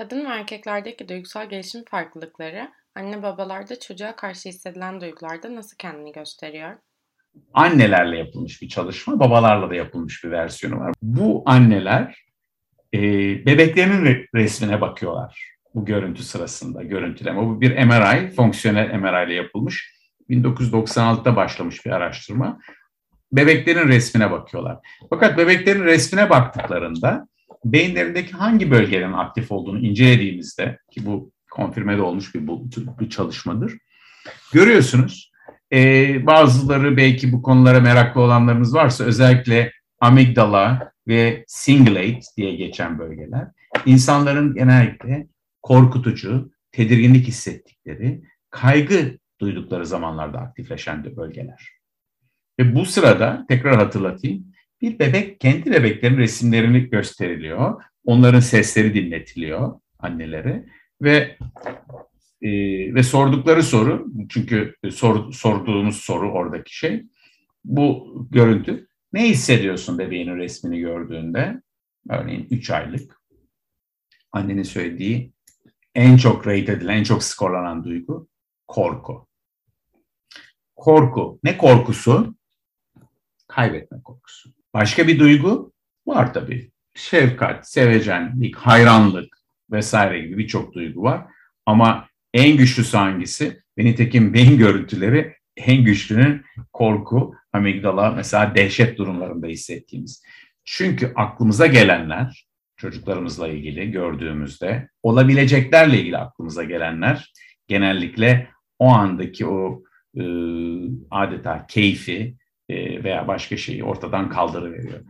Kadın ve erkeklerdeki duygusal gelişim farklılıkları anne babalarda çocuğa karşı hissedilen duygularda nasıl kendini gösteriyor? Annelerle yapılmış bir çalışma, babalarla da yapılmış bir versiyonu var. Bu anneler e, bebeklerinin resmine bakıyorlar bu görüntü sırasında, görüntüleme. Bu bir MRI, fonksiyonel MRI ile yapılmış. 1996'da başlamış bir araştırma. Bebeklerin resmine bakıyorlar. Fakat bebeklerin resmine baktıklarında beyinlerindeki hangi bölgelerin aktif olduğunu incelediğimizde ki bu konfirmede olmuş bir, bir çalışmadır. Görüyorsunuz e, bazıları belki bu konulara meraklı olanlarınız varsa özellikle amigdala ve cingulate diye geçen bölgeler insanların genellikle korkutucu, tedirginlik hissettikleri, kaygı duydukları zamanlarda aktifleşen bölgeler. Ve bu sırada tekrar hatırlatayım bir bebek kendi bebeklerin resimlerini gösteriliyor. Onların sesleri dinletiliyor annelere ve e, ve sordukları soru çünkü sor, sorduğumuz soru oradaki şey bu görüntü ne hissediyorsun bebeğinin resmini gördüğünde örneğin 3 aylık annenin söylediği en çok rate edilen, en çok skorlanan duygu korku. Korku. Ne korkusu? Kaybetme korkusu. Başka bir duygu var tabii. Şefkat, sevecenlik, hayranlık vesaire gibi birçok duygu var. Ama en güçlüsü hangisi? Ve nitekim beyin görüntüleri en güçlünün korku, amigdala mesela dehşet durumlarında hissettiğimiz. Çünkü aklımıza gelenler, çocuklarımızla ilgili gördüğümüzde, olabileceklerle ilgili aklımıza gelenler genellikle o andaki o e, adeta keyfi, veya başka şeyi ortadan kaldırıveriyor.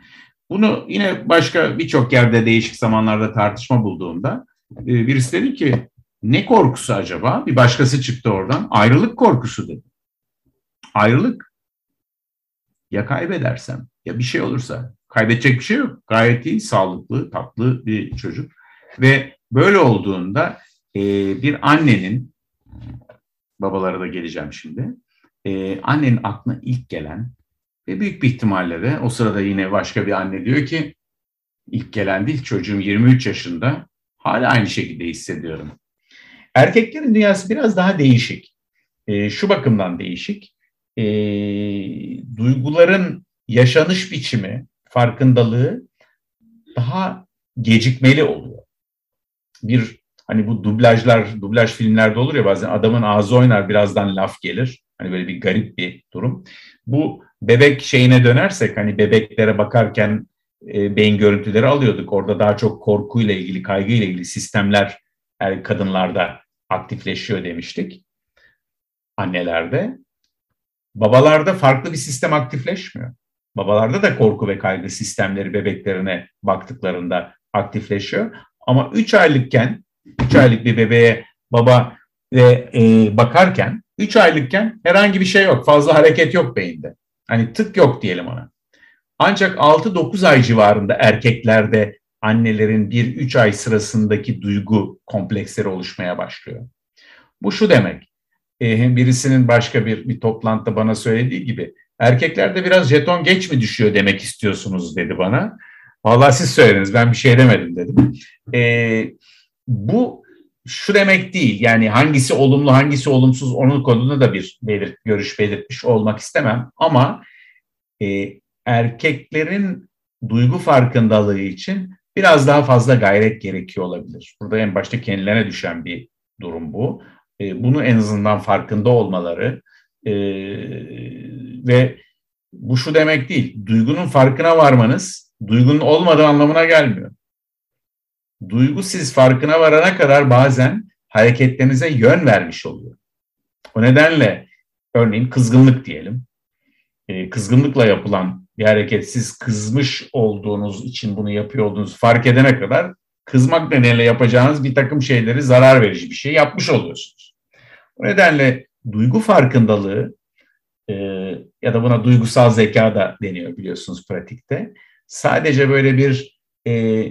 Bunu yine başka birçok yerde değişik zamanlarda tartışma bulduğumda e, birisi dedi ki ne korkusu acaba? Bir başkası çıktı oradan. Ayrılık korkusu dedi. Ayrılık. Ya kaybedersem ya bir şey olursa. Kaybedecek bir şey yok. Gayet iyi, sağlıklı, tatlı bir çocuk. Ve böyle olduğunda e, bir annenin, babalara da geleceğim şimdi, e, annenin aklına ilk gelen ve büyük bir ihtimalle de o sırada yine başka bir anne diyor ki ilk gelen değil çocuğum 23 yaşında hala aynı şekilde hissediyorum. Erkeklerin dünyası biraz daha değişik. E, şu bakımdan değişik. E, duyguların yaşanış biçimi, farkındalığı daha gecikmeli oluyor. Bir hani bu dublajlar, dublaj filmlerde olur ya bazen adamın ağzı oynar birazdan laf gelir. Hani böyle bir garip bir durum. Bu bebek şeyine dönersek hani bebeklere bakarken e, beyin görüntüleri alıyorduk. Orada daha çok korkuyla ilgili, kaygıyla ilgili sistemler er, kadınlarda aktifleşiyor demiştik. Annelerde. Babalarda farklı bir sistem aktifleşmiyor. Babalarda da korku ve kaygı sistemleri bebeklerine baktıklarında aktifleşiyor. Ama 3 aylıkken, 3 aylık bir bebeğe baba ve e, bakarken 3 aylıkken herhangi bir şey yok. Fazla hareket yok beyinde. Hani tık yok diyelim ona. Ancak 6-9 ay civarında erkeklerde annelerin 1-3 ay sırasındaki duygu kompleksleri oluşmaya başlıyor. Bu şu demek. E, birisinin başka bir, bir toplantıda bana söylediği gibi erkeklerde biraz jeton geç mi düşüyor demek istiyorsunuz dedi bana. Vallahi siz söylediniz ben bir şey demedim dedim. E, bu şu demek değil yani hangisi olumlu hangisi olumsuz onun konusunda da bir belirt, görüş belirtmiş olmak istemem ama e, erkeklerin duygu farkındalığı için biraz daha fazla gayret gerekiyor olabilir. Burada en başta kendilerine düşen bir durum bu. E, bunu en azından farkında olmaları e, ve bu şu demek değil, duygunun farkına varmanız duygunun olmadığı anlamına gelmiyor duygu siz farkına varana kadar bazen hareketlerinize yön vermiş oluyor. O nedenle örneğin kızgınlık diyelim. E, kızgınlıkla yapılan bir hareket siz kızmış olduğunuz için bunu yapıyor olduğunuz fark edene kadar kızmak nedeniyle yapacağınız bir takım şeyleri zarar verici bir şey yapmış oluyorsunuz. O nedenle duygu farkındalığı e, ya da buna duygusal zeka da deniyor biliyorsunuz pratikte. Sadece böyle bir e,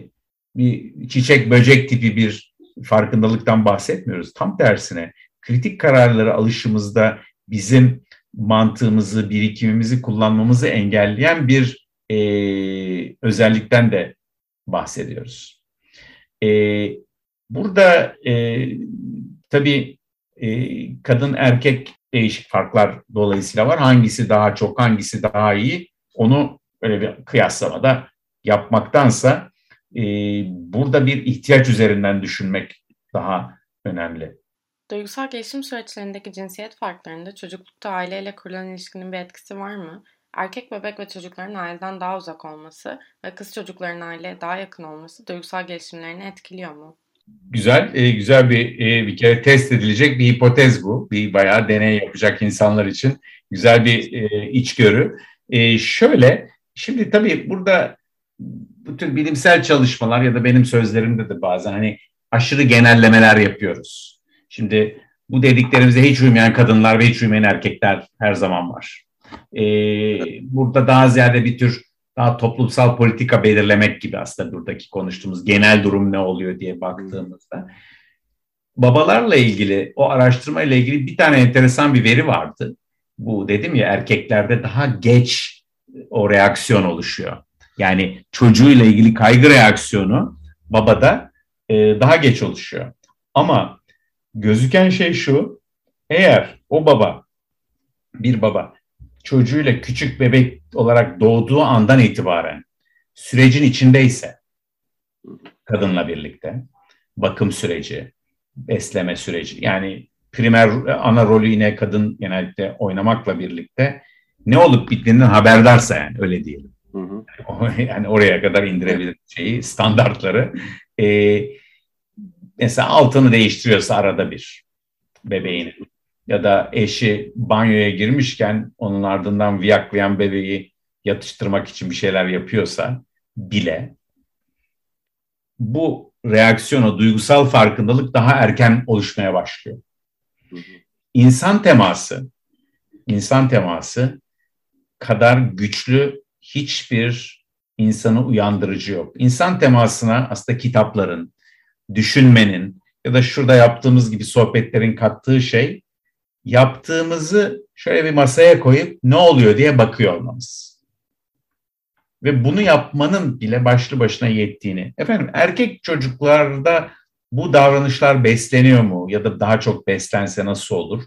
bir çiçek böcek tipi bir farkındalıktan bahsetmiyoruz. Tam tersine kritik kararları alışımızda bizim mantığımızı, birikimimizi kullanmamızı engelleyen bir e, özellikten de bahsediyoruz. E, burada e, tabii e, kadın erkek değişik farklar dolayısıyla var. Hangisi daha çok, hangisi daha iyi onu böyle bir kıyaslamada yapmaktansa e, burada bir ihtiyaç üzerinden düşünmek daha önemli. Duygusal gelişim süreçlerindeki cinsiyet farklarında çocuklukta aileyle kurulan ilişkinin bir etkisi var mı? Erkek bebek ve çocukların aileden daha uzak olması ve kız çocukların aileye daha yakın olması duygusal gelişimlerini etkiliyor mu? Güzel, e, güzel bir e, bir kere test edilecek bir hipotez bu. Bir bayağı deney yapacak insanlar için güzel bir e, içgörü. E, şöyle, şimdi tabii burada bu tür bilimsel çalışmalar ya da benim sözlerimde de bazen hani aşırı genellemeler yapıyoruz. Şimdi bu dediklerimize hiç uymayan kadınlar ve hiç uymayan erkekler her zaman var. Ee, burada daha ziyade bir tür daha toplumsal politika belirlemek gibi aslında buradaki konuştuğumuz genel durum ne oluyor diye baktığımızda. Babalarla ilgili o araştırma ile ilgili bir tane enteresan bir veri vardı. Bu dedim ya erkeklerde daha geç o reaksiyon oluşuyor. Yani çocuğuyla ilgili kaygı reaksiyonu babada e, daha geç oluşuyor. Ama gözüken şey şu, eğer o baba, bir baba çocuğuyla küçük bebek olarak doğduğu andan itibaren sürecin içindeyse kadınla birlikte bakım süreci, besleme süreci yani primer ana rolü yine kadın genellikle oynamakla birlikte ne olup bittiğinden haberdarsa yani öyle diyelim. Hı hı. Yani oraya kadar indirebilir şeyi, standartları. Ee, mesela altını değiştiriyorsa arada bir bebeğini ya da eşi banyoya girmişken onun ardından viyaklayan bebeği yatıştırmak için bir şeyler yapıyorsa bile bu reaksiyona, duygusal farkındalık daha erken oluşmaya başlıyor. İnsan teması, insan teması kadar güçlü hiçbir insanı uyandırıcı yok. İnsan temasına aslında kitapların, düşünmenin ya da şurada yaptığımız gibi sohbetlerin kattığı şey yaptığımızı şöyle bir masaya koyup ne oluyor diye bakıyor olmamız. Ve bunu yapmanın bile başlı başına yettiğini. Efendim erkek çocuklarda bu davranışlar besleniyor mu ya da daha çok beslense nasıl olur?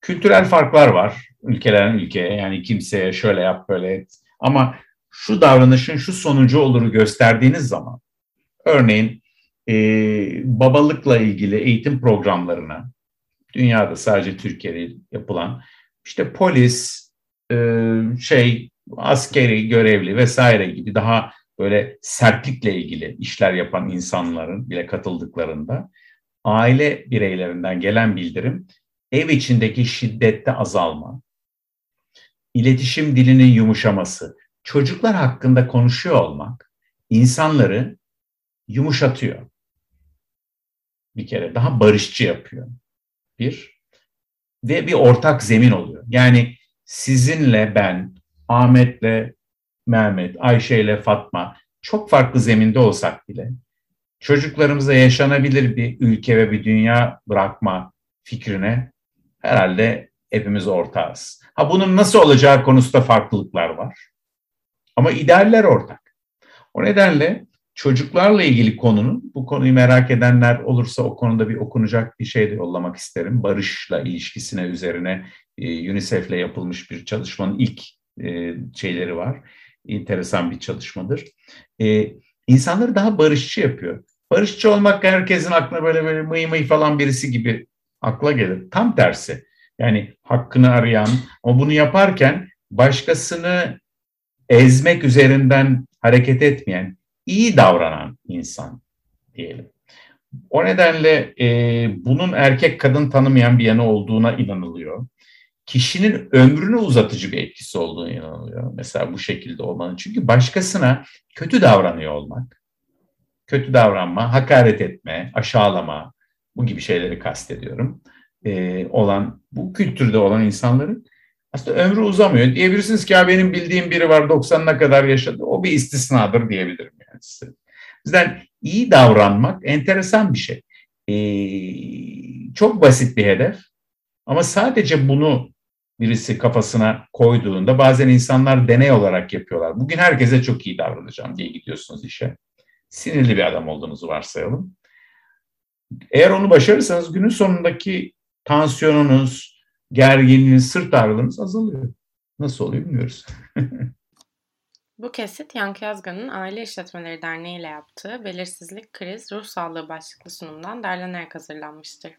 Kültürel farklar var ülkeden ülkeye yani kimseye şöyle yap böyle et. Ama şu davranışın şu sonucu oluru gösterdiğiniz zaman örneğin e, babalıkla ilgili eğitim programlarına dünyada sadece Türkiye'de yapılan işte polis, e, şey askeri görevli vesaire gibi daha böyle sertlikle ilgili işler yapan insanların bile katıldıklarında aile bireylerinden gelen bildirim ev içindeki şiddette azalma, iletişim dilinin yumuşaması, çocuklar hakkında konuşuyor olmak insanları yumuşatıyor. Bir kere daha barışçı yapıyor bir ve bir ortak zemin oluyor. Yani sizinle ben, Ahmet'le Mehmet, Ayşe'yle Fatma çok farklı zeminde olsak bile çocuklarımıza yaşanabilir bir ülke ve bir dünya bırakma fikrine herhalde hepimiz ortağız. Ha bunun nasıl olacağı konusunda farklılıklar var. Ama idealler ortak. O nedenle Çocuklarla ilgili konunun, bu konuyu merak edenler olursa o konuda bir okunacak bir şey de yollamak isterim. Barışla ilişkisine üzerine e, UNICEF'le yapılmış bir çalışmanın ilk e, şeyleri var. Enteresan bir çalışmadır. E, insanları daha barışçı yapıyor. Barışçı olmak herkesin aklına böyle böyle mıy mıy falan birisi gibi akla gelir. Tam tersi. Yani hakkını arayan ama bunu yaparken başkasını ezmek üzerinden hareket etmeyen, iyi davranan insan diyelim. O nedenle e, bunun erkek kadın tanımayan bir yanı olduğuna inanılıyor. Kişinin ömrünü uzatıcı bir etkisi olduğuna inanılıyor. Mesela bu şekilde olmanın. Çünkü başkasına kötü davranıyor olmak, kötü davranma, hakaret etme, aşağılama, bu gibi şeyleri kastediyorum. E, olan, bu kültürde olan insanların aslında ömrü uzamıyor. Diyebilirsiniz ki ya benim bildiğim biri var 90'ına kadar yaşadı. O bir istisnadır diyebilirim yani size. Bizden iyi davranmak enteresan bir şey. Ee, çok basit bir hedef. Ama sadece bunu birisi kafasına koyduğunda bazen insanlar deney olarak yapıyorlar. Bugün herkese çok iyi davranacağım diye gidiyorsunuz işe. Sinirli bir adam olduğunuzu varsayalım. Eğer onu başarırsanız günün sonundaki tansiyonunuz, gerginliğiniz, sırt ağrılarınız azalıyor. Nasıl oluyor bilmiyoruz. Bu kesit Yankı Yazgan'ın Aile İşletmeleri Derneği ile yaptığı Belirsizlik, Kriz, Ruh Sağlığı başlıklı sunumdan derlenerek hazırlanmıştır.